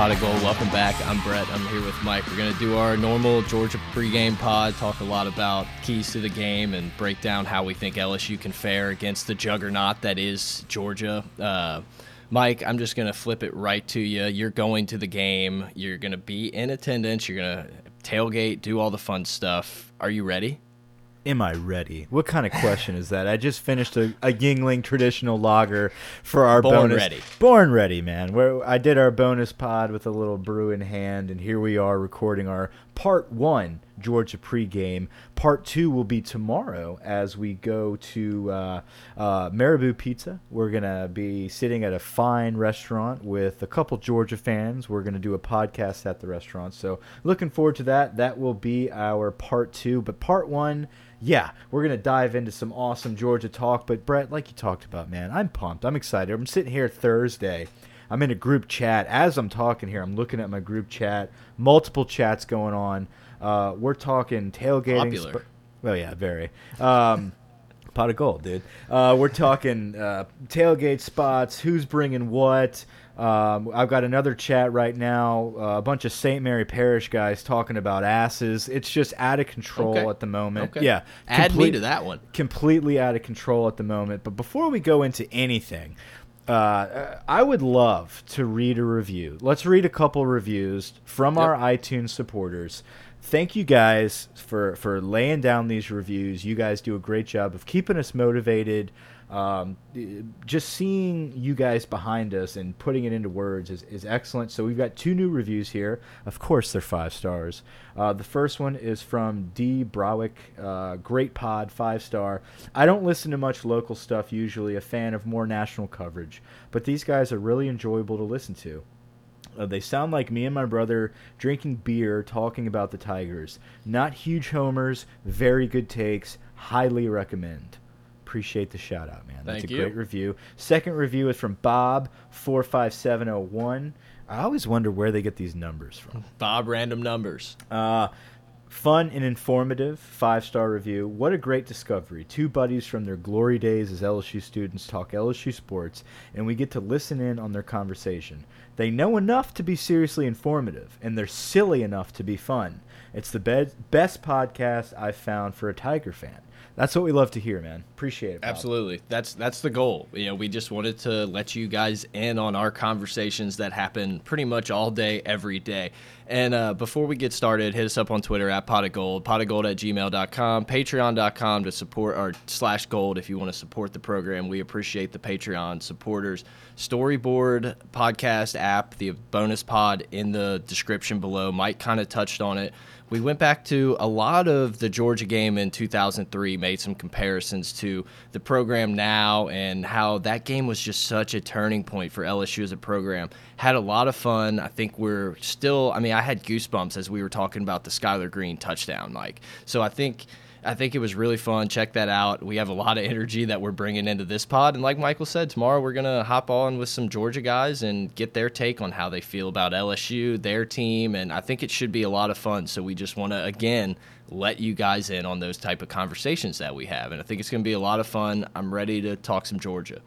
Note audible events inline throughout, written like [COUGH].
Pot of Gold, welcome back. I'm Brett. I'm here with Mike. We're going to do our normal Georgia pregame pod, talk a lot about keys to the game, and break down how we think LSU can fare against the juggernaut that is Georgia. Uh, Mike, I'm just going to flip it right to you. You're going to the game. You're going to be in attendance. You're going to tailgate, do all the fun stuff. Are you ready? Am I ready? What kind of question is that? I just finished a, a Yuengling traditional lager for our Born bonus. ready. Born ready, man. Where I did our bonus pod with a little brew in hand, and here we are recording our part one Georgia pregame. Part two will be tomorrow as we go to uh, uh, Marabou Pizza. We're gonna be sitting at a fine restaurant with a couple Georgia fans. We're gonna do a podcast at the restaurant, so looking forward to that. That will be our part two, but part one yeah, we're gonna dive into some awesome Georgia talk. But Brett, like you talked about, man, I'm pumped. I'm excited. I'm sitting here Thursday. I'm in a group chat. As I'm talking here, I'm looking at my group chat. Multiple chats going on. Uh, we're talking tailgating. Popular. Well, yeah, very. Um, [LAUGHS] pot of gold, dude. Uh, we're talking uh, tailgate spots. Who's bringing what? Um, I've got another chat right now, uh, a bunch of St. Mary Parish guys talking about asses. It's just out of control Okay. at the moment. Okay. Yeah, Add me to that one. completely out of control at the moment. But before we go into anything, uh, I would love to read a review. Let's read a couple reviews from our iTunes supporters. Thank you guys for for laying down these reviews. You guys do a great job of keeping us motivated. Um, just seeing you guys behind us and putting it into words is, is excellent. So we've got two new reviews here. Of course, they're five stars. Uh, the first one is from D. Browick. Uh, great pod, five star. I don't listen to much local stuff usually, a fan of more national coverage, but these guys are really enjoyable to listen to. Uh, they sound like me and my brother drinking beer, talking about the Tigers. Not huge homers, very good takes. Highly recommend. Appreciate the shout out, man. That's Thank a you. great review. Second review is from Bob four five seven zero one. I always wonder where they get these numbers from. Bob Random Numbers. Uh, fun and informative, five star review. What a great discovery. Two buddies from their glory days as LSU students talk LSU sports, and we get to listen in on their conversation. They know enough to be seriously informative, and they're silly enough to be fun. It's the be best podcast I've found for a Tiger fan. That's what we love to hear, man. Appreciate it. Bob. Absolutely. That's that's the goal. You know, we just wanted to let you guys in on our conversations that happen pretty much all day, every day. And uh, before we get started, hit us up on Twitter at pot of gold, pot of gold at gmail.com, patreon.com to support our slash gold if you want to support the program. We appreciate the Patreon supporters. Storyboard podcast app, the bonus pod in the description below. Mike kind of touched on it we went back to a lot of the Georgia game in 2003, made some comparisons to the program now and how that game was just such a turning point for LSU as a program. Had a lot of fun. I think we're still, I mean, I had goosebumps as we were talking about the Skyler Green touchdown, Mike. So I think. I think it was really fun. Check that out. We have a lot of energy that we're bringing into this pod. And like Michael said, tomorrow we're going to hop on with some Georgia guys and get their take on how they feel about LSU, their team. And I think it should be a lot of fun. So we just want to, again, let you guys in on those type of conversations that we have. And I think it's going to be a lot of fun. I'm ready to talk some Georgia.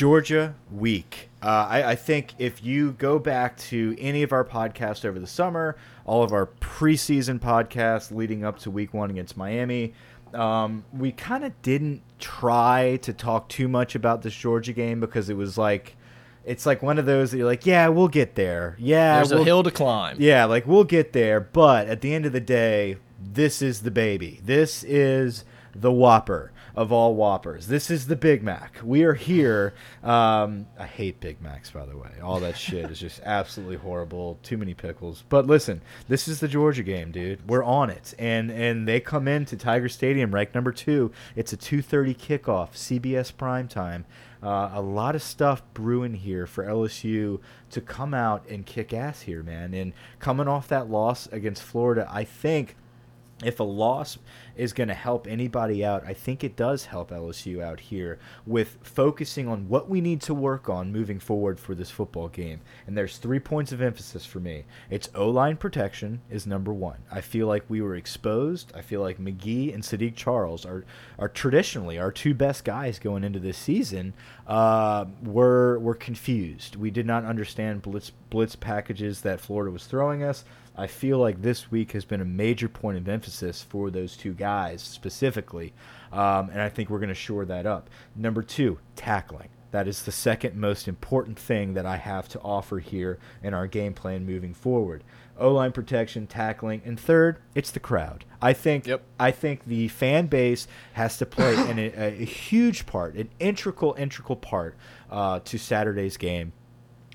Georgia week. Uh, I, I think if you go back to any of our podcasts over the summer, all of our preseason podcasts leading up to week one against Miami, um, we kind of didn't try to talk too much about this Georgia game because it was like, it's like one of those that you're like, yeah, we'll get there. Yeah, There's we'll, a hill to climb. yeah, like we'll get there, but at the end of the day, this is the baby. This is the Whopper. Of all Whoppers. This is the Big Mac. We are here. Um, I hate Big Macs, by the way. All that shit is just [LAUGHS] absolutely horrible. Too many pickles. But listen, this is the Georgia game, dude. We're on it, and and they come into Tiger Stadium, ranked number two. It's a 2:30 kickoff, CBS prime time. Uh, a lot of stuff brewing here for LSU to come out and kick ass here, man. And coming off that loss against Florida, I think if a loss is going to help anybody out, I think it does help LSU out here with focusing on what we need to work on moving forward for this football game. And there's three points of emphasis for me. It's O-line protection is number one. I feel like we were exposed. I feel like Magee and Saahdiq Charles are are traditionally our two best guys going into this season. Uh, were were confused. We did not understand blitz blitz packages that Florida was throwing us. I feel like this week has been a major point of emphasis for those two guys specifically, um, and I think we're going to shore that up. Number two, tackling. That is the second most important thing that I have to offer here in our game plan moving forward. O line protection, tackling, and third, it's the crowd. I think yep. I think the fan base has to play an, a, a, huge part, an integral integral part uh, to Saturday's game.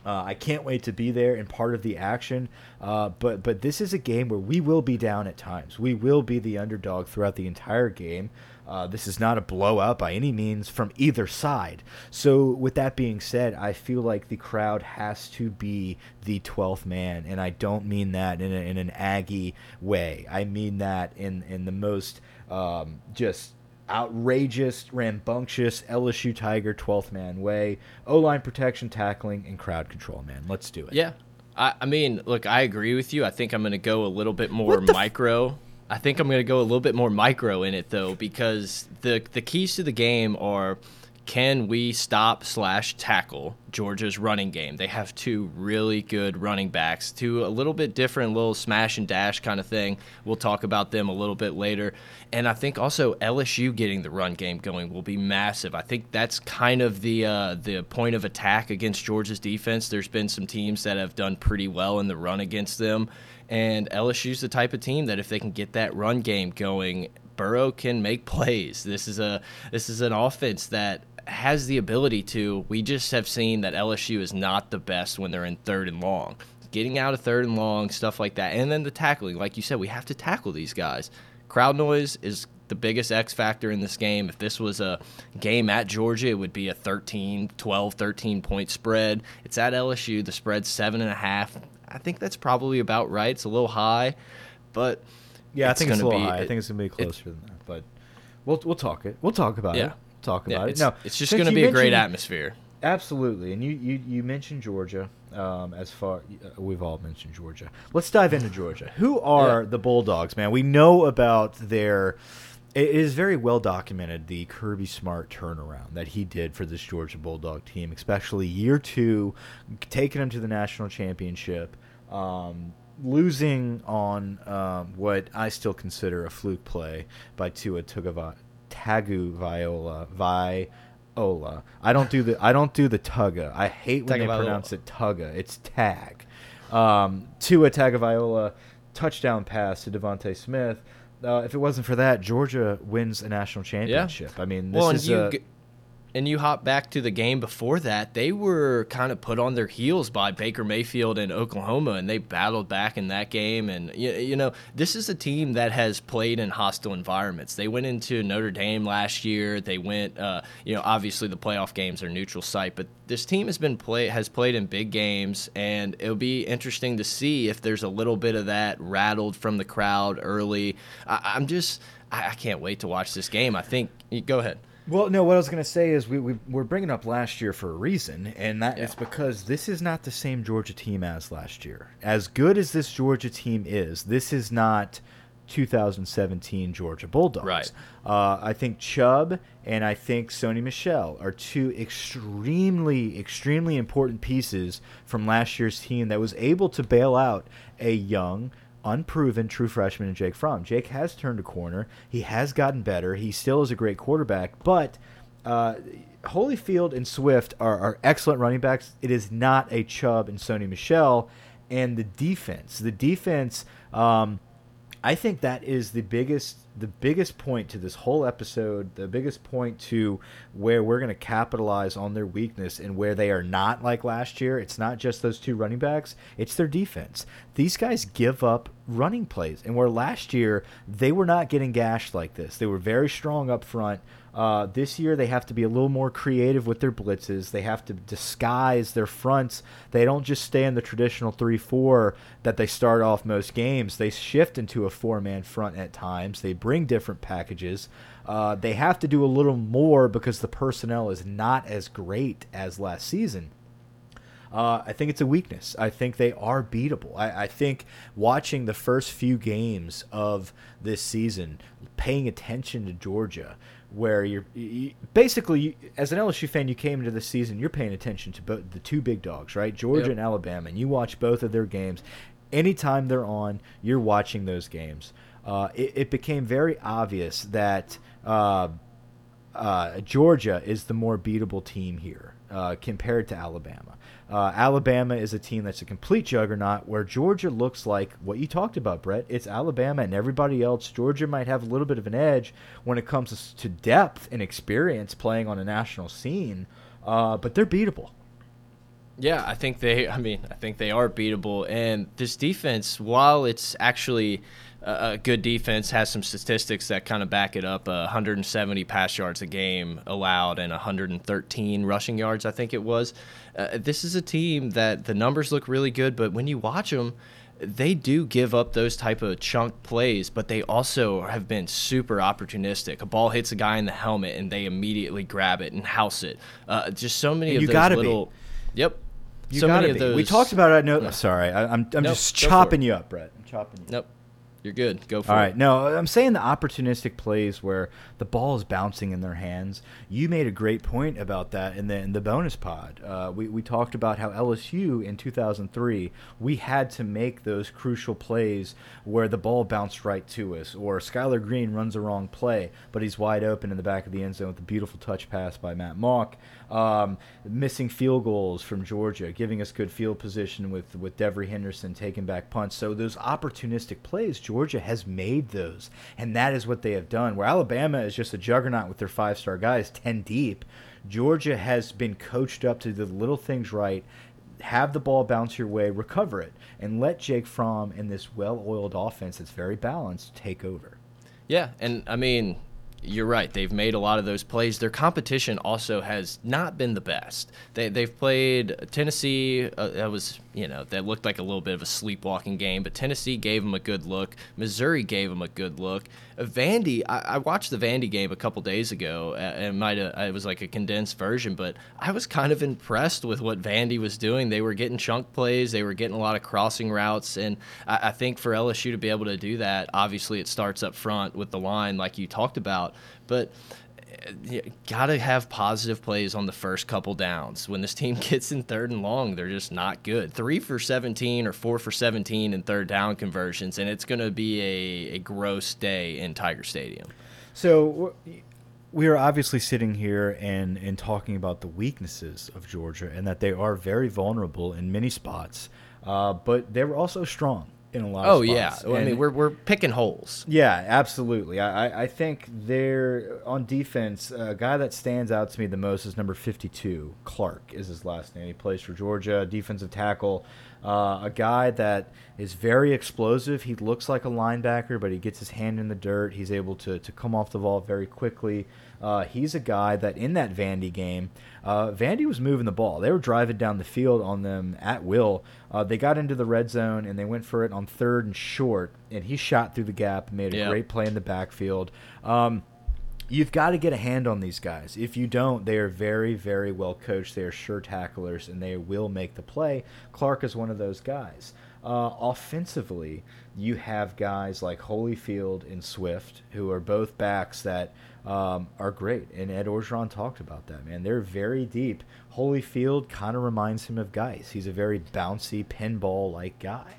Uh, I can't wait to be there and part of the action. Uh, but but this is a game where we will be down at times. We will be the underdog throughout the entire game. Uh, this is not a blowout by any means from either side. So with that being said, I feel like the crowd has to be the 12th man, and I don't mean that in, a, in an Aggie way. I mean that in in the most um, just outrageous, rambunctious LSU Tiger 12th man way. O line protection, tackling, and crowd control, man. Let's do it. Yeah. I, I mean, look, I agree with you. I think I'm going to go a little bit more micro. I think I'm going to go a little bit more micro in it, though, because the, the keys to the game are can we stop slash tackle Georgia's running game? They have two really good running backs, two a little bit different, little smash and dash kind of thing. We'll talk about them a little bit later. And I think also LSU getting the run game going will be massive. I think that's kind of the uh, the point of attack against Georgia's defense. There's been some teams that have done pretty well in the run against them. And LSU's the type of team that if they can get that run game going, Burrow can make [LAUGHS] plays. This is a this is an offense that has the ability to. We just have seen that LSU is not the best when they're in third and long. Getting out of third and long, stuff like that. And then the tackling. Like you said, we have to tackle these guys. Crowd noise is the biggest X factor in this game. If this was a game at Georgia, it would be a 13, 12, 13 point spread. It's at LSU. The spread's seven and a half. I think that's probably about right. It's a little high, but yeah, I think it's a little be, high. It, I think it's gonna be closer than that, but we'll we'll talk it. We'll talk about yeah. it talk yeah, about it. No, it's just going to be a great atmosphere. Absolutely, and you you, you mentioned Georgia. Um, as far uh, we've all mentioned Georgia. Let's dive into Georgia. Who are yeah. the Bulldogs, man? We know about their. It is very well documented the Kirby Smart turnaround that he did for this Georgia Bulldog team, especially year two, taking them to the national championship. Um, losing on um, what I still consider a fluke play by Tua Tugava Tagu Viola Viola. I don't do the I don't do the Tugga. I hate when they pronounce it Tugga. It's Tag. Um, Tua Tagovailoa touchdown pass to DeVonta Smith. Uh, if it wasn't for that, Georgia wins a national championship. Yeah. I mean, this well, is you, and you hop back to the game before that, they were kind of put on their heels by Baker Mayfield and Oklahoma, and they battled back in that game. And you, you know, this is a team that has played in hostile environments. They went into Notre Dame last year. They went, uh, you know, obviously the playoff games are neutral site, but this team has been play has played in big games, and it'll be interesting to see if there's a little bit of that rattled from the crowd early. I, I'm just, I, I can't wait to watch this game. I think. Go ahead. Well, no, what I was going to say is we, we, we're bringing up last year for a reason, and that yeah. is because this is not the same Georgia team as last year. As good as this Georgia team is, this is not 2017 Georgia Bulldogs. Right. Uh, I think Chubb and I think Sony Michel are two extremely, extremely important pieces from last year's team that was able to bail out a young – unproven true freshman in Jake Fromm. Jake has turned a corner. He has gotten better. He still is a great quarterback, but uh, Holyfield and Swift are, are, excellent running backs. It is not a Chubb and Sony Michel. And the defense, the defense, um, I think that is the biggest the biggest point to this whole episode, the biggest point to where we're going to capitalize on their weakness and where they are not like last year, it's not just those two running backs, it's their defense. These guys give up running plays. And where last year they were not getting gashed like this, they were very strong up front. Uh, this year, they have to be a little more creative with their blitzes. They have to disguise their fronts. They don't just stay in the traditional 3 4 that they start off most games. They shift into a four man front at times. They bring different packages. Uh, they have to do a little more because the personnel is not as great as last season. Uh, I think it's a weakness. I think they are beatable. I, I, think watching the first few games of this season, paying attention to Georgia, where you're you, basically you, as an LSU fan, you came into the season, you're paying attention to both the two big dogs, right? Georgia yep. and Alabama, and you watch both of their games. Anytime they're on, you're watching those games. Uh, it, it, became very obvious that uh, uh, Georgia is the more beatable team here uh, compared to Alabama. Uh, Alabama is a team that's a complete juggernaut, where Georgia looks like what you talked about, Brett. It's Alabama and everybody else. Georgia might have a little bit of an edge when it comes to depth and experience playing on a national scene, uh, but they're beatable. Yeah, I think they. I mean, I think they are beatable. And this defense, while it's actually a good defense has some statistics that kind of back it up. Uh, 170 pass yards a game allowed and 113 rushing yards, I think it was. Uh, this is a team that the numbers look really good, but when you watch them, they do give up those type of chunk plays, but they also have been super opportunistic. A ball hits a guy in the helmet and they immediately grab it and house it. Uh, just so many and of you those gotta little. Be. Yep. You so many be. those. We talked about it. No, no. sorry, I, am I'm, I'm nope, just chopping you up, Brett. I'm chopping you. Nope. You're good. Go for All it. All right. No, I'm saying the opportunistic plays where the ball is bouncing in their hands. You made a great point about that in the in the bonus pod. Uh, we we talked about how LSU in 2003 we had to make those crucial plays where the ball bounced right to us, or Skyler Green runs a wrong play, but he's wide open in the back of the end zone with a beautiful touch pass by Matt Mauck. Um, missing field goals from Georgia, giving us good field position with with Devery Henderson taking back punts. So those opportunistic plays, Georgia has made those, and that is what they have done. Where Alabama is just a juggernaut with their five star guys, ten deep. Georgia has been coached up to do the little things right have the ball bounce your way, recover it, and let Jake Fromm and this well-oiled offense that's very balanced take over. Yeah, and I mean, you're right. They've made a lot of those plays. Their competition also has not been the best. They they've played Tennessee. Uh, that was you know that looked like a little bit of a sleepwalking game, but Tennessee gave them a good look. Missouri gave them a good look. Uh, Vandy, I, I watched the Vandy game a couple days ago. Uh, it might uh, it was like a condensed version, but I was kind of impressed with what Vandy was doing. They were getting chunk plays. They were getting a lot of crossing routes, and I, I think for LSU to be able to do that, obviously it starts up front with the line, like you talked about. But you gotta have positive plays on the first couple downs. When this team [LAUGHS] gets in third and long, they're just not good. Three for 17 or four for 17 in third down conversions, and it's gonna be a, a gross day in Tiger Stadium. So we are obviously sitting here and and talking about the weaknesses of Georgia and that they are very vulnerable in many spots, uh, but they were also strong in a lot. Oh yeah, I mean we're we're picking holes. Yeah, absolutely. I I think they're on defense. A guy that stands out to me the most is number fifty two. Clark is his last name. He plays for Georgia, defensive tackle. Uh, a guy that is very explosive. He looks like a linebacker, but he gets his hand in the dirt. He's able to, to come off the ball very quickly. Uh, he's a guy that in that Vandy game, uh, Vandy was moving the ball. They were driving down the field on them at will. Uh, they got into the red zone and they went for it on third and short, and he shot through the gap made a great play in the backfield. Um, you've got to get a hand on these guys. If you don't, they are very, very well coached. They are sure tacklers, and they will make the play. Clark is one of those guys. Uh, offensively, you have guys like Holyfield and Swift, who are both backs that um, are great. And Ed Orgeron talked about that, man. They're very deep. Holyfield kind of reminds him of Guice. He's a very bouncy, pinball like guy.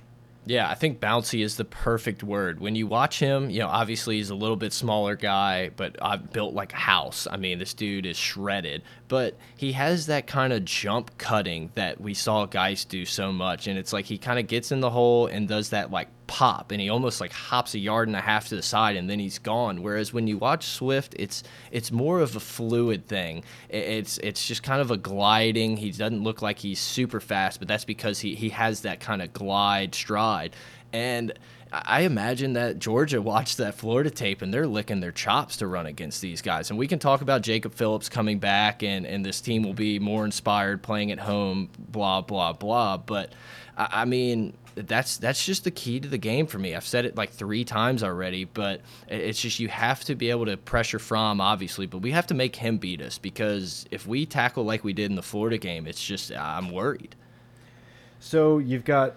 Yeah, I think bouncy is the perfect word. When you watch him, you know, obviously he's a little bit smaller guy, but I've built like a house. I mean, this dude is shredded, but he has that kind of jump cutting that we saw guys do so much. And it's like he kind of gets in the hole and does that like pop and he almost like hops a yard and a half to the side and then he's gone whereas when you watch Swift it's it's more of a fluid thing it's it's just kind of a gliding he doesn't look like he's super fast but that's because he he has that kind of glide stride and I imagine that Georgia [LAUGHS] watched that Florida tape and they're licking their chops to run against these guys. And we can talk about Jacob Phillips coming back and, and this team will be more inspired playing at home, blah, blah, blah. But I, I mean, that's that's just the key to the game for me. I've said it like three times already, but it's just you have to be able to pressure Fromm, obviously, but we have to make him beat us because if we tackle like we did in the Florida game, it's just I'm worried. So you've got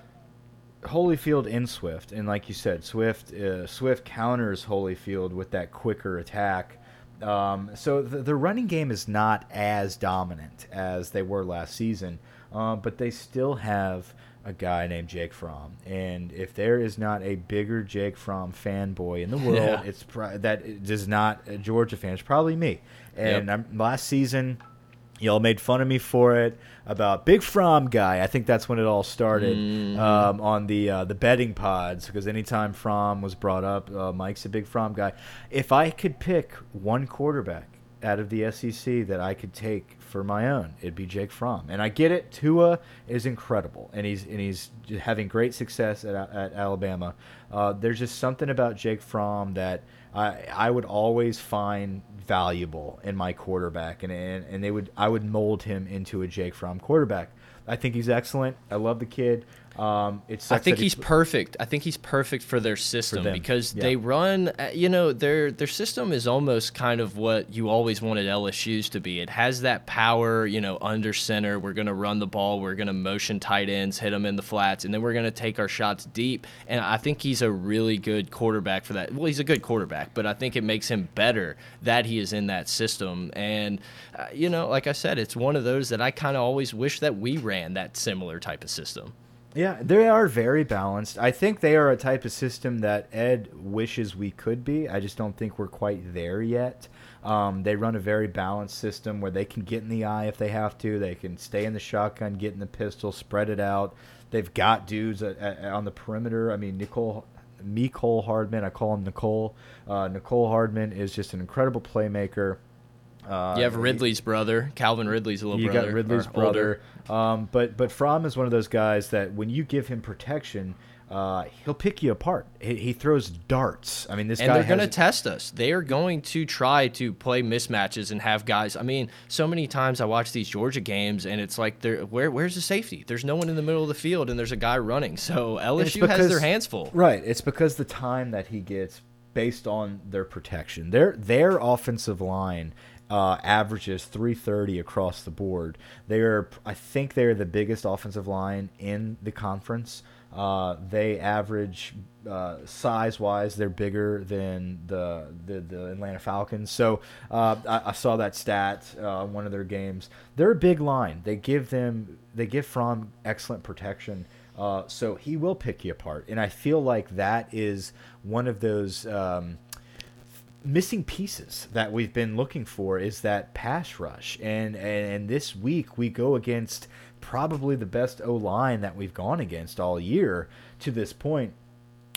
Holyfield in Swift, and like you said, Swift uh, Swift counters Holyfield with that quicker attack. Um, so the, the, running game is not as dominant as they were last season, uh, but they still have a guy named Jake Fromm, and if there is not a bigger Jake Fromm fanboy in the world, [LAUGHS] yeah. it's that does not a Georgia fan. It's probably me. And yep. last season, y'all made fun of me for it about Big Fromm guy. I think that's when it all started mm um, on the uh, the betting pods because anytime Fromm was brought up, uh, Mike's a big Fromm guy. If I could pick one quarterback out of the SEC that I could take for my own, it'd be Jake Fromm. And I get it. Tua is incredible, and he's and he's having great success at, at Alabama. Uh, there's just something about Jake Fromm that I I would always find valuable in my quarterback, and, and and they would I would mold him into a Jake Fromm quarterback. I think he's excellent. I love the kid. Um. I think he's perfect. I think he's perfect for their system for because yeah. they run. Uh, you know, their their system is almost kind of what you always wanted LSU's to be. It has that power. You know, under center, we're going to run the ball. We're going to motion tight ends, hit them in the flats, and then we're going to take our shots deep. And I think he's a really good quarterback for that. Well, he's a good quarterback, but I think it makes him better that he is in that system. And uh, you know, like I said, it's one of those that I kind of always wish that we ran that similar type of system. Yeah, they are very balanced. I think they are a type of system that Ed wishes we could be. I just don't think we're quite there yet. Um, they run a very balanced system where they can get in the eye if they have to. They can stay in the shotgun, get in the pistol, spread it out. They've got dudes at, at, on the perimeter. I mean, Nicole Nicole Hardman. I call him Nicole. Uh, Nicole Hardman is just an incredible playmaker. Uh, you have Ridley's brother, Calvin Ridley's a little you brother. You got Ridley's brother. Um, but but Fromm is one of those guys that when you give him protection, uh, he'll pick you apart. He, he, throws darts. I mean, this and guy. They're going to test us. They are going to try to play mismatches and have guys. I mean, so many times I watch these Georgia games, and it's like, there. Where, where's the safety? There's no one in the middle of the field, and there's a guy running. So LSU because, has their hands full. Right. It's because the time that he gets based on their protection. Their their offensive line uh, averages 330 across the board. They are, I think, they are the biggest offensive line in the conference. Uh, they average uh, size-wise, they're bigger than the the, the Atlanta Falcons. So uh, I, I, saw that stat uh, one of their games. They're a big line. They give them they give Fromm excellent protection. Uh, so he will pick you apart, and I feel like that is one of those. Um, missing pieces that we've been looking for is that pass rush. And, and, this week we go against probably the best O line that we've gone against all year to this point,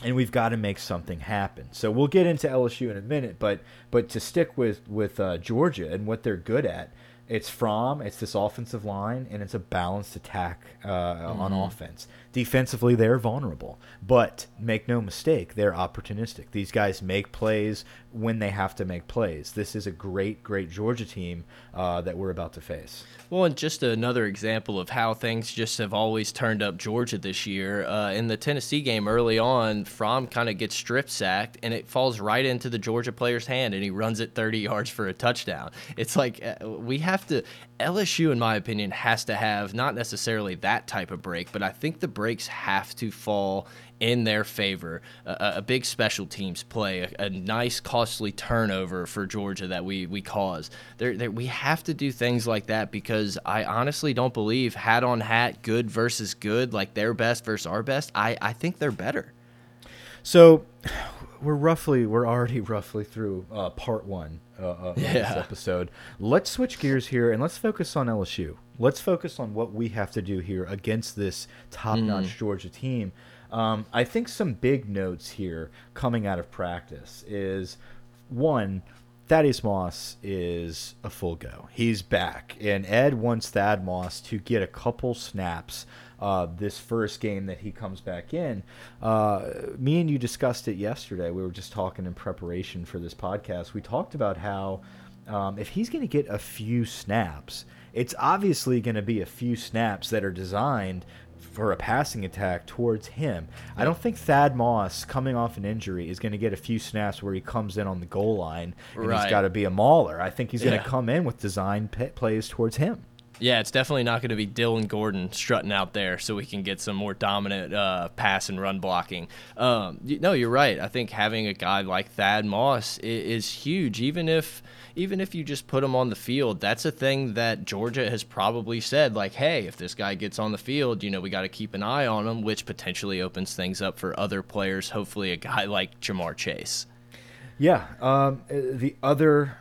and we've got to make something happen. So we'll get into LSU in a minute, but but to stick with with uh, Georgia and what they're good at, it's from it's this offensive line and it's a balanced attack uh, mm -hmm. on mm-hmm. offense. Defensively, they're vulnerable, but make no mistake, they're opportunistic. These guys make plays when they have to make plays. This is a great, great Georgia team uh, that we're about to face. Well, and just another example of how things just have always turned up Georgia this year. Uh, in the Tennessee game early on, Fromm kind of gets strip sacked, and it falls right into the Georgia player's hand, and he runs it 30 yards for a touchdown. It's like uh, we have to, LSU, in my opinion, has to have not necessarily that type of break, but I think the breaks have to fall in their favor. A, a big special teams play, a, a, nice costly turnover for Georgia that we we cause. There, we have to do things like that because I honestly don't believe hat on hat, good versus good, like their best versus our best. I I think they're better. So [SIGHS] we're roughly we're already [LAUGHS] roughly through uh, part one uh, uh of yeah. this episode. Let's switch gears here and let's focus on LSU. Let's focus on what we have to do here against this top-notch mm. Georgia team. Um, I think some big notes here coming out of practice is one, Thaddeus Moss is a full go. He's back, and Ed wants Thad Moss to get a couple snaps uh, this first game that he comes back in. Uh, me and you discussed it yesterday. We were just talking in preparation for this podcast. We talked about how um, if he's going to get a few snaps, it's obviously going to be a few snaps that are designed for a passing attack towards him. I don't think Thad Moss, coming off an injury, is going to get a few snaps where he comes in on the goal line and right. he's got to be a mauler. I think he's going to come in with design plays towards him. Yeah, it's definitely not going to be Dylan Gordon strutting out there so we can get some more dominant uh, pass and run blocking. Um, no, you're right. I think having a guy like Thad Moss is, is, huge. Even if even if you just put him on the field, that's a thing that Georgia has probably said. Like, hey, if this guy gets on the field, you know, we got to keep an eye on him, which potentially opens things up for other players. Hopefully, a guy like Ja'Marr Chase. Yeah. Um, the other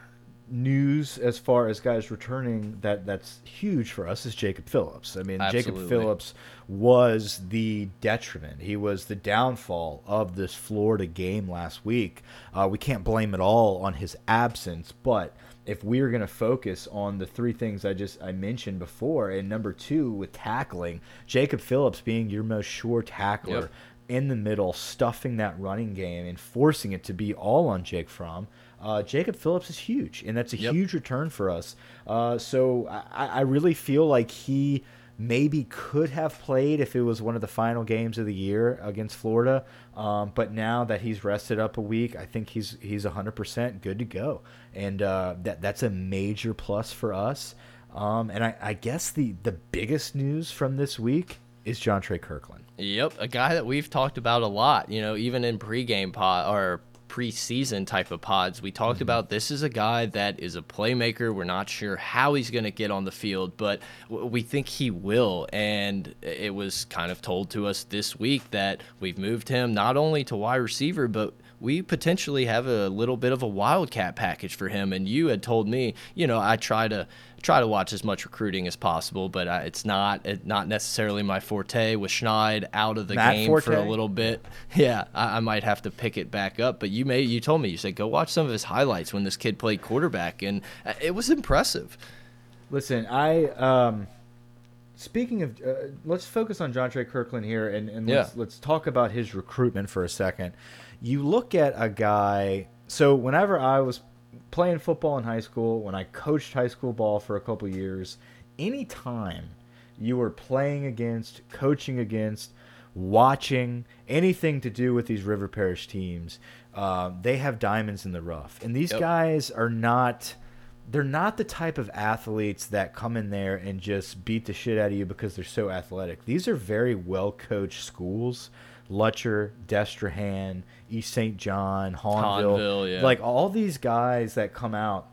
news as far as guys returning that that's huge for us is Jacob Phillips. I mean, Absolutely. Jacob Phillips was the detriment. He was the downfall of this Florida game last week. Uh, we can't blame it all on his absence, but if we're going to focus on the three things I just I mentioned before, and number two with tackling, Jacob Phillips being your most sure tackler. Yep. In the middle, stuffing that running game and forcing it to be all on Jake Fromm uh, Jacob Phillips is huge, and that's a yep. huge return for us. Uh, so I, I, really feel like he maybe could have played if it was one of the final games of the year against Florida. Um, but now that he's rested up a week, I think he's he's 100% good to go, and uh, that that's a major plus for us. Um, and I, I guess the the biggest news from this week is Jontre Kirklin. Yep, a guy that we've talked about a lot. You know, even in pregame pod or preseason type of pods, we talked mm -hmm. about this is a guy that is a playmaker. We're not sure how he's going to get on the field, but we think he will. And it was kind of told to us this week that we've moved him not only to wide receiver, but we potentially have a little bit of a wildcat package for him. And you had told me, you know, I try to try to watch as much recruiting as possible, but uh, it's not it, not necessarily my forte. With Schneid out of the Matt game forte? for a little bit, [LAUGHS] yeah, I, I, might have to pick it back up. But you may you told me you said go watch some of his highlights when this kid played quarterback, and uh, it was impressive. Listen, I um, speaking of, uh, let's focus on Jontre Kirklin here, and, and let's, yeah. let's talk about his recruitment for a second. You look at a guy. So whenever I was playing football in high school, when I coached high school ball for a couple years, anytime you were playing against, coaching against, watching anything to do with these River Parish teams, uh, they have diamonds in the rough, and these yep. guys are not. They're not the type of athletes that come in there and just beat the shit out of you because they're so athletic. These are very well coached schools Lutcher, Destrehan, East St. John, Hahnville, Hahnville yeah. like all these guys that come out,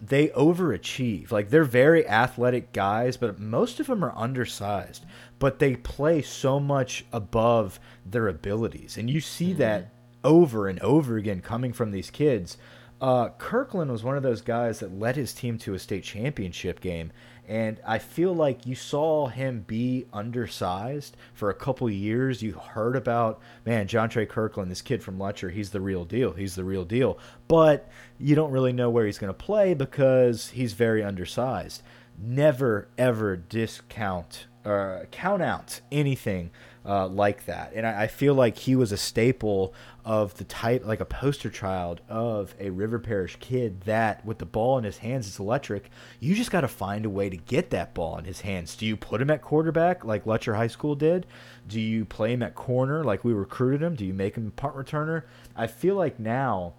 they overachieve. Like they're very athletic guys, but most of them are undersized. But they play so much above their abilities, and you see mm -hmm. that over and over again coming from these kids. Uh, Kirklin was one of those guys that led his team to a state championship game and I feel like you saw him be undersized for a couple years. You heard about, man, Jontre Kirklin, this kid from Lutcher, he's the real deal. He's the real deal. But you don't really know where he's going to play because he's very undersized. Never, ever discount or uh, count out anything uh, like that. And I, I, feel like he was a staple of the type, like a poster child of a River Parish kid that, with the ball in his hands, is electric. You just got to find a way to get that ball in his hands. Do you put him at quarterback like Lutcher High School did? Do you play him at corner like we recruited him? Do you make him punt returner? I feel like now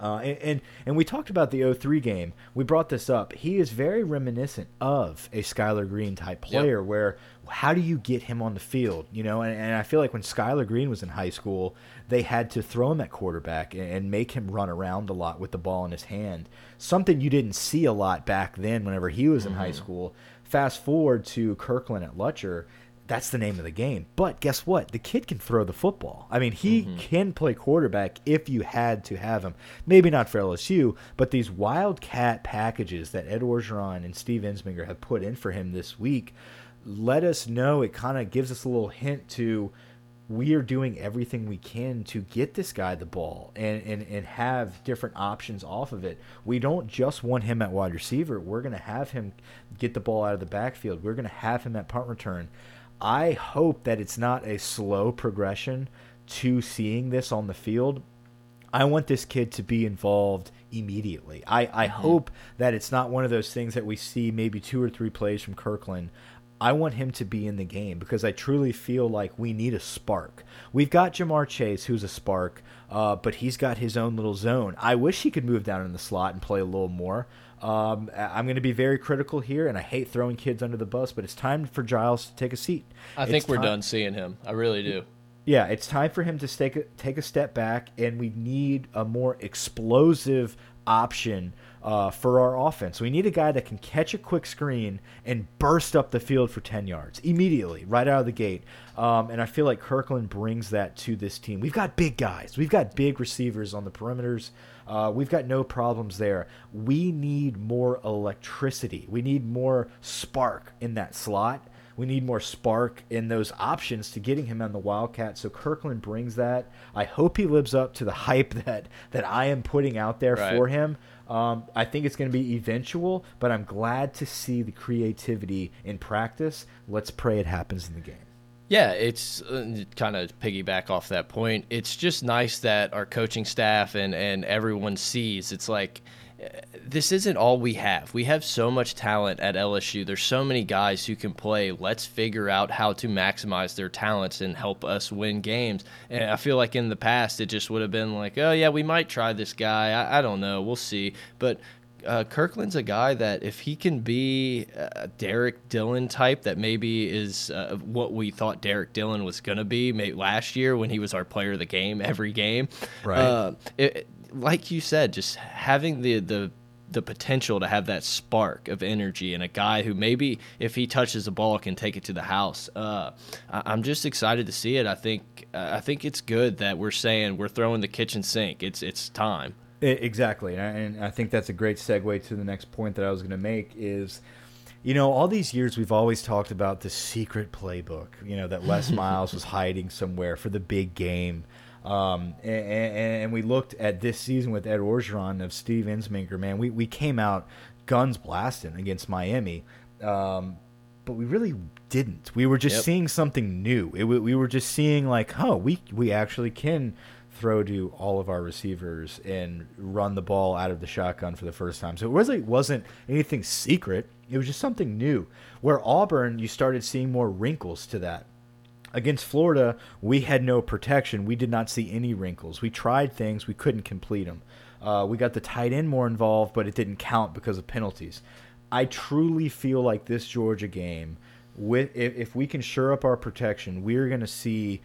uh, and, and, and we talked about the 03 game. We brought this up. He is very reminiscent of a Skyler Green type player. Yep. Where how do you get him on the field? You know, and, and I feel like when Skyler Green was in high school, they had to throw him at quarterback and, and make him run around a lot with the ball in his hand. Something you didn't see a lot back then. Whenever he was in mm -hmm. high mm-hmm. school. Fast forward to Kirklin at Lutcher that's the name of the game. But guess what? The kid can throw the football. I mean, he mm -hmm. can play quarterback if you had to have him. Maybe not for LSU, but these wildcat packages that Ed Orgeron and Steve Ensminger have put in for him this week let us know. It kind of gives us a little hint to we are doing everything we can to get this guy the ball and, and, and have different options off of it. We don't just want him at wide receiver. We're going to have him get the ball out of the backfield. We're going to have him at punt return. I hope that it's not a slow progression to seeing this on the field. I want this kid to be involved immediately. I, I mm -hmm. hope that it's not one of those things that we see maybe two or three plays from Kirklin I want him to be in the game because I truly feel like we need a spark. We've got Ja'Marr Chase, who's a spark, uh, but he's got his own little zone. I wish he could move down in the slot and play a little more. Um, I'm going to be very critical here, and I hate throwing kids under the bus, but it's time for Giles to take a seat. I it's think we're done seeing him. I really do. Yeah, it's time for him to take a, take a step back, and we need a more explosive option uh, for our offense. We need a guy that can catch a quick screen and burst up the field for 10 yards immediately, right out of the gate. Um, and I feel like Kirklin brings that to this team. We've got big guys, we've got big receivers on the perimeters. Uh, we've got no problems there. We need more electricity. We need more spark in that slot. We need more spark in those options to getting him on the Wildcat. So Kirklin brings that. I hope he lives up to the [LAUGHS] hype that that I am putting out there right. for him. Um, I think it's going to be eventual, but I'm glad to see the creativity in practice. Let's pray it happens in the game. Yeah, it's uh, kind of piggyback off that point. It's just nice that our coaching staff and, and everyone sees. It's like this isn't all we have. We have so much talent at LSU. There's so many guys who can play. Let's figure out how to maximize their talents and help us win games. And I feel like in the past, it just would have been like, oh, yeah, we might try this guy. I, I don't know. We'll see. But uh, Kirklin's a guy that if he can be a Derrick Dillon type, that maybe is uh, what we thought Derrick Dillon was going to be maybe last year when he was our player of the game every game. Right. Uh, it, like you said, just having the the the potential to have that spark of energy and a guy who maybe if he touches the ball can take it to the house. Uh, I, am just excited to see it. I think uh, I think it's good that we're saying we're throwing the kitchen sink. It's it's time. Exactly, and I think that's a great segue to the next point that I was going to make is. You know, all these years we've always talked about the secret playbook, you know, that Les [LAUGHS] Miles was hiding somewhere for the big game. Um, and, and, we looked at this season with Ed Orgeron of Steve Ensminger, Man, we, we came out guns blasting against Miami, um, but we really didn't. We were just yep. seeing something new. It, we were just seeing like, oh, we we actually can throw to all of our receivers and run the ball out of the shotgun for the first time. So it really wasn't anything secret. It was just something new. Where Auburn, you started seeing more wrinkles to that. Against Florida, we had no protection. We did not see any wrinkles. We tried things, we couldn't complete them. Uh, we got the tight end more involved, but it didn't count because of penalties. I truly feel like this Georgia game, with if, if we can shore up our protection, we're going to see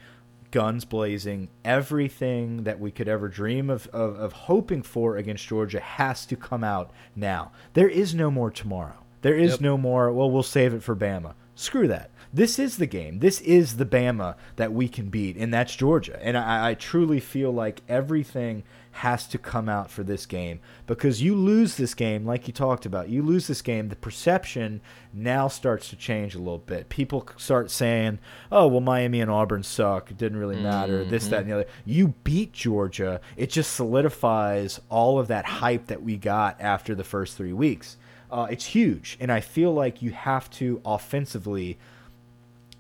guns blazing. Everything that we could ever dream of, of, of hoping for against Georgia has to come out now. There is no more tomorrow. There is yep. no more, well, we'll save it for Bama. Screw that this is the game. This is the Bama that we can beat, and that's Georgia. And I, I, truly feel like everything has to come out for this game because you lose this game, like you talked about, you lose this game, the perception now starts to change a little bit. People start saying, oh, well, Miami and Auburn suck. It didn't really matter. Mm -hmm. This, that, and the other. You beat Georgia. It just solidifies all of that hype that we got after the first three weeks. Uh, it's huge. And I feel like you have to offensively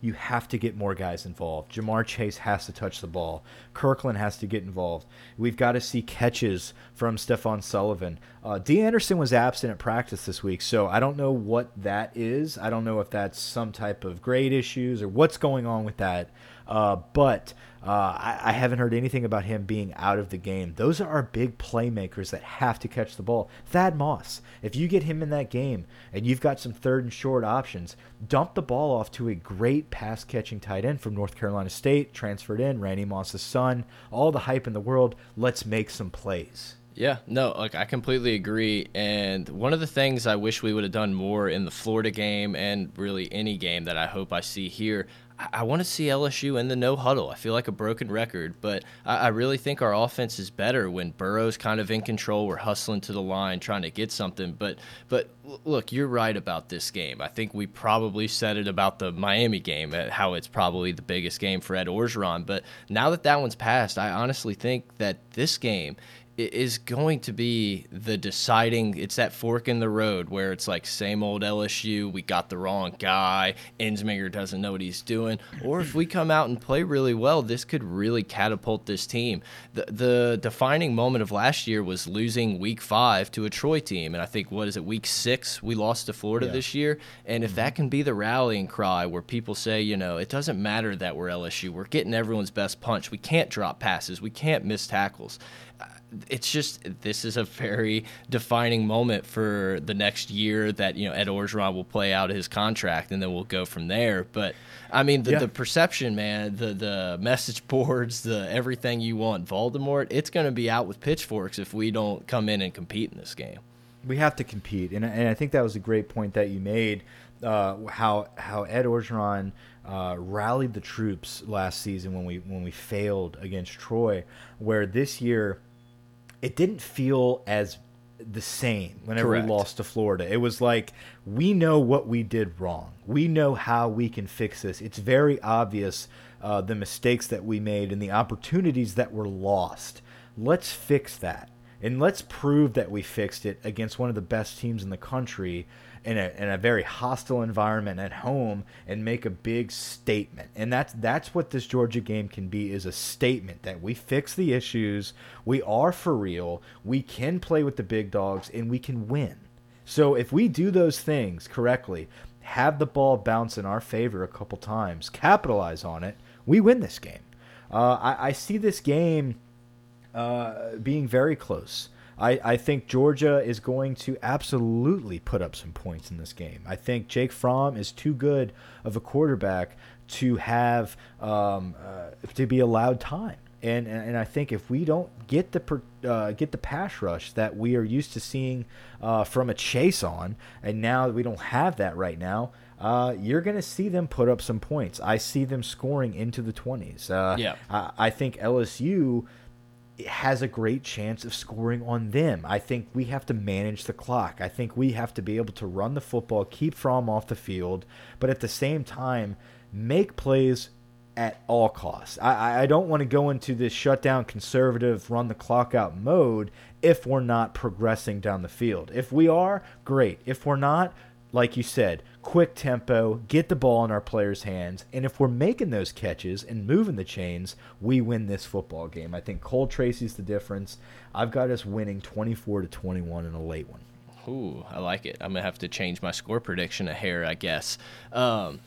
you have to get more guys involved. Ja'Marr Chase has to touch the ball. Kirklin has to get involved. We've got to see catches from Stephen Sullivan. Uh, D. Anderson was absent at practice this week, so I don't know what that is. I don't know if that's some type of grade issues or what's going on with that. Uh, but uh, I, I, haven't heard anything about him being out of the game. Those are our big playmakers that have to catch the ball. Thad Moss, if you get him in that game and you've got some third and short options, dump the ball off to a great pass catching tight end from North Carolina State, transferred in, Randy Moss's son, all the hype in the world. Let's make some plays. Yeah, no, like I completely agree. And one of the things I wish we would have done more in the Florida game and really any game that I hope I see here, I, want to see LSU in the no huddle. I feel like a broken record, but I, I, really think our offense is better when Burrow's kind of in control. We're hustling to the line, trying to get something. But but look, you're right about this game. I think we probably said it about the Miami game, how it's probably the biggest game for Ed Orgeron. But now that that one's passed, I honestly think that this game is going to be the deciding it's that fork in the road where it's like same old LSU we got the wrong guy Ensminger doesn't know what he's doing or if we come out and play really well this could really catapult this team. The the defining moment of last year was losing week 5 to a Troy team and I think what is it week 6 we lost to Florida yeah. this year? And if mm-hmm. that can be the rallying cry where people say you know it doesn't matter that we're LSU we're getting everyone's best punch we can't drop passes we can't miss tackles it's just this is a very defining moment for the next year that you know Ed Orgeron will play out his contract and then we'll go from there. But I mean the, yeah. the perception, man, the the message [LAUGHS] boards, the everything you want, Voldemort, it's going to be out with pitchforks if we don't come in and compete in this game. We have to compete, and and I think that was a great point that you made. Uh, how how Ed Orgeron uh, rallied the troops last season when we when we failed against Troy, where this year it didn't feel as the same whenever Correct. we lost to Florida. It was like we know what we did wrong. We know how we can fix this. It's very obvious uh, the mistakes that we made and the opportunities that were lost. Let's fix that. And let's prove that we fixed it against one of the best teams in the country in a, in a very hostile environment at home and make a big statement. And that's that's what this Georgia game can be is a statement that we fix the issues, we are for real, we can play with the big dogs and we can win. So if we do those things correctly, have the ball bounce in our favor a couple times, capitalize on it, we win this game. Uh, I, I, see this game uh, being very close. I, I think Georgia is going to absolutely put up some points in this game. I think Jake Fromm is too good of a quarterback to have um, uh, to be allowed time. And, and I think if we don't get the uh, get the pass rush that we are used to seeing uh, from a Chaisson, and now we don't have that right now, uh, you're going to see them put up some points. I see them scoring into the 20s. Uh, yeah. I, I think LSU has a great chance of scoring on them. I think we have to manage the clock. I think we have to be able to run the football, keep Fromm off the field, but at the same time, make plays at all costs. I, I don't want to go into this shutdown conservative, run the clock out mode if we're not progressing down the field. If we are, great. If we're not, like you said, quick tempo, get the ball in our players' hands, and if we're making those catches and moving the chains, we win this football game. I think Cole Tracy's the difference. I've got us winning 24 to 21 in a late one. Ooh, I like it. I'm gonna have to change my score prediction a hair, I guess. Um,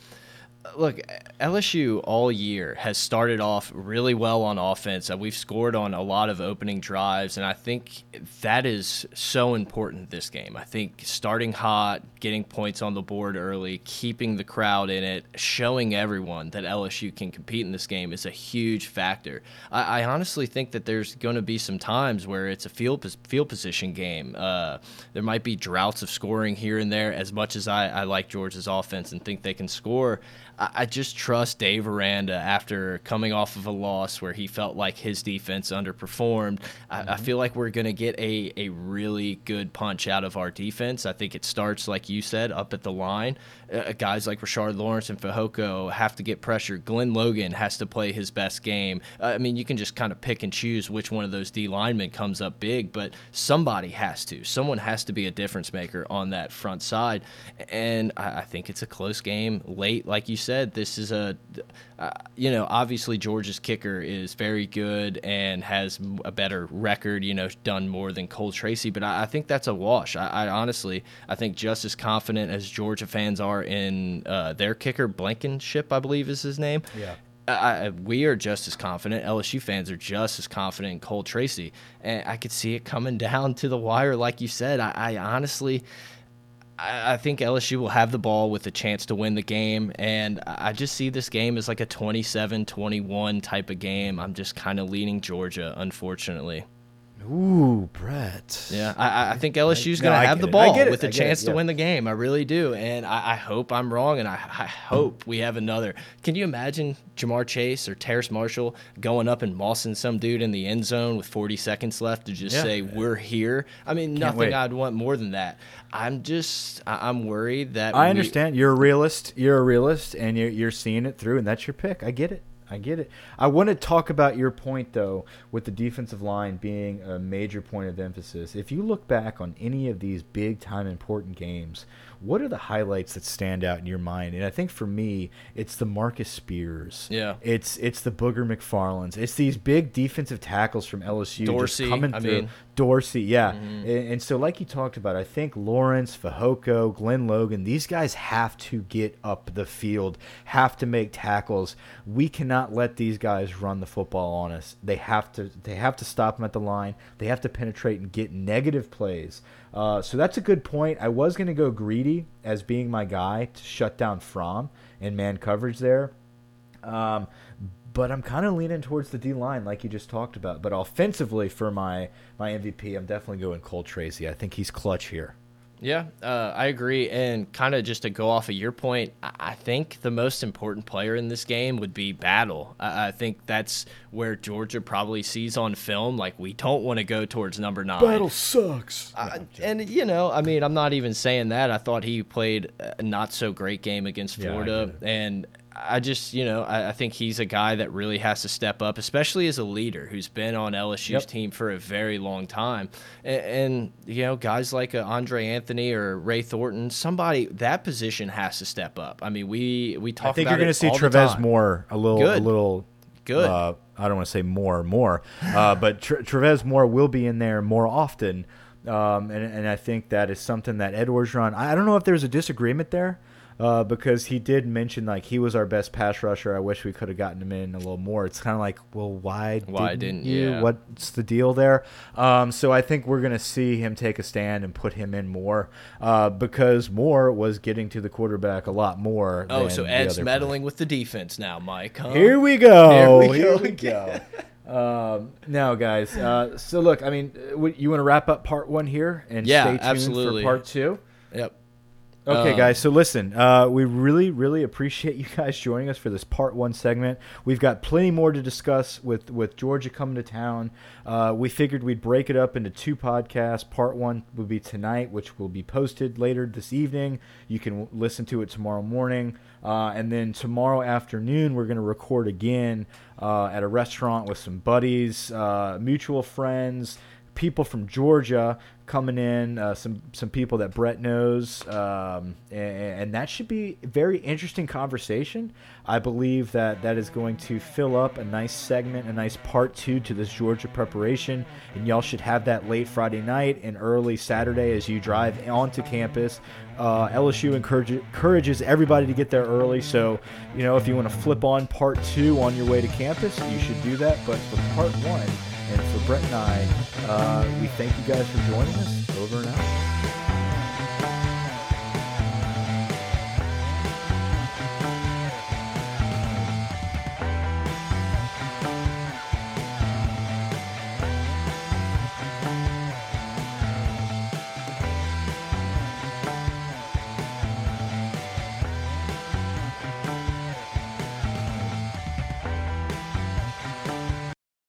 look, LSU all year has started off really well on offense. We've scored on a lot of opening drives, and I think that is so important this game. I think starting hot, getting points on the board early, keeping the crowd in it, showing everyone that LSU can compete in this game is a huge factor. I, I honestly think that there's going to be some times where it's a field field position game. Uh, there might be droughts of scoring here and there. As much as I, I like Georgia's offense and think they can score, I just trust Dave Aranda after coming off of a loss where he felt like his defense underperformed. I, mm-hmm. I feel like we're going to get a, a really good punch out of our defense. I think it starts, like you said, up at the line. Uh, guys like Rashard Lawrence and Fehoko have to get pressure. Glen Logan has to play his best game. Uh, I mean, you can just kind of pick and choose which one of those D linemen comes up big, but somebody has to. Someone has to be a difference maker on that front side. And I, I think it's a close game late, like you said said, this is a, uh, you know, obviously Georgia's kicker is very good and has a better record, you know, done more than Cole Tracy, but I, I think that's a wash. I, I, honestly, I think just as confident as Georgia fans are in uh, their kicker, Blankenship, I believe is his name. Yeah. I, we are just as confident. LSU fans are just as confident in Cole Tracy, and I could see it coming [LAUGHS] down to the wire, like you said. I, I honestly, I, think LSU will have the ball with a chance to win the game. And I just see this game as like a 27 21 type of game. I'm just kind of leaning Georgia, unfortunately. Ooh, Brett. Yeah, I, I think LSU's going to have the ball with a chance to win the game. I really do, and I, I hope I'm wrong, and I, I hope we have another. Can you imagine Ja'Marr Chase or Terrace Marshall going up and mossing some dude in the end zone with 40 seconds left to just Yeah. say we're here? I mean, wait. nothing I'd want more than that. I'm just, I'm worried that I we- understand. You're a realist. You're a realist, and you're you're seeing it through, and that's your pick. I get it. I get it. I want to talk about your point though, with the defensive line being a major point of emphasis. If you look back on any of these big time important games, what are the highlights that stand out in your mind? And I think for me, it's the Marcus Spears. Yeah. It's it's the Booger McFarlands. It's these big defensive tackles from LSU just Dorsey, coming I through. mean- Dorsey, yeah. Mm-hmm. And, and so, like you talked about, I think Lawrence, Fehoko, Glen Logan, these guys have to get up the field, have to make tackles. We cannot let these guys run the football on us. They have to. They have to stop them at the line. They have to penetrate and get negative plays. Uh, so that's a good point. I was going to go greedy as being my guy to shut down Fromm and man coverage there. Um, but I'm kind of leaning towards the D line, like you just talked about. But offensively, for my my MVP, I'm definitely going Cole Tracy. I think he's clutch here. Yeah, uh, I agree. And kind of just to go off of your point, I I think the most important player in this game would be Battle. I, I think that's where Georgia probably sees on film, like, we don't want to go towards number nine. Battle sucks. I- and, you know, I mean, I'm not even saying that. I thought he played a not so great game against Florida. get and I just, you know, I, I think he's a guy that really has to step up, especially as a leader who's been on LSU's Yep. team for a very long time. And, and you know, guys like uh, Andre Anthony or Ray Thornton, somebody that position has to step up. I mean, we we talk I think about you're going to see Travez. Moore a little, a little Good. Uh, I don't want to say more, more, uh, [LAUGHS] but Tre Travez Moore will be in there more often. Um, and, and I think that is something that Ed Orgeron. I don't know if there's a disagreement there. Uh, because he did mention like he was our best pass rusher. I wish we could have gotten him in a little more. It's kind of like, well, why? Why didn't, didn't- you? yeah. What's the deal there? Um, so I think we're gonna see him take a stand and put him in more uh, because Moore was getting to the quarterback a lot more. Oh, so Ed's meddling with the defense now, Mike. Huh? here we go. Here we Here go we go. [LAUGHS] um, now, guys. Uh, so look, I mean, uh, you want to wrap up part one here and Yeah, stay tuned absolutely. for part two. Yep. Okay, Um, guys. So listen, uh, we really, really appreciate you guys joining us for this part one segment. We've got plenty more to discuss with with Georgia coming to town. Uh, we figured we'd break it up into two podcasts. Part one would be tonight, which will be posted later this evening. You can listen to it tomorrow morning, uh, and then tomorrow afternoon we're going to record again uh, at a restaurant with some buddies, uh, mutual friends people from Georgia coming in, uh, some some people that Brett knows, um, and, and that should be a very interesting conversation. I believe that that is going to fill up a nice segment, a nice part two to this Georgia preparation, and y'all should have that late Friday night and early Saturday as you drive onto campus. Uh, LSU encourage, encourages everybody to get there early, so you know if you want to flip on part two on your way to campus, you should do that. But for part one. And for Brett and I, uh, we thank you guys for joining us. Over and out.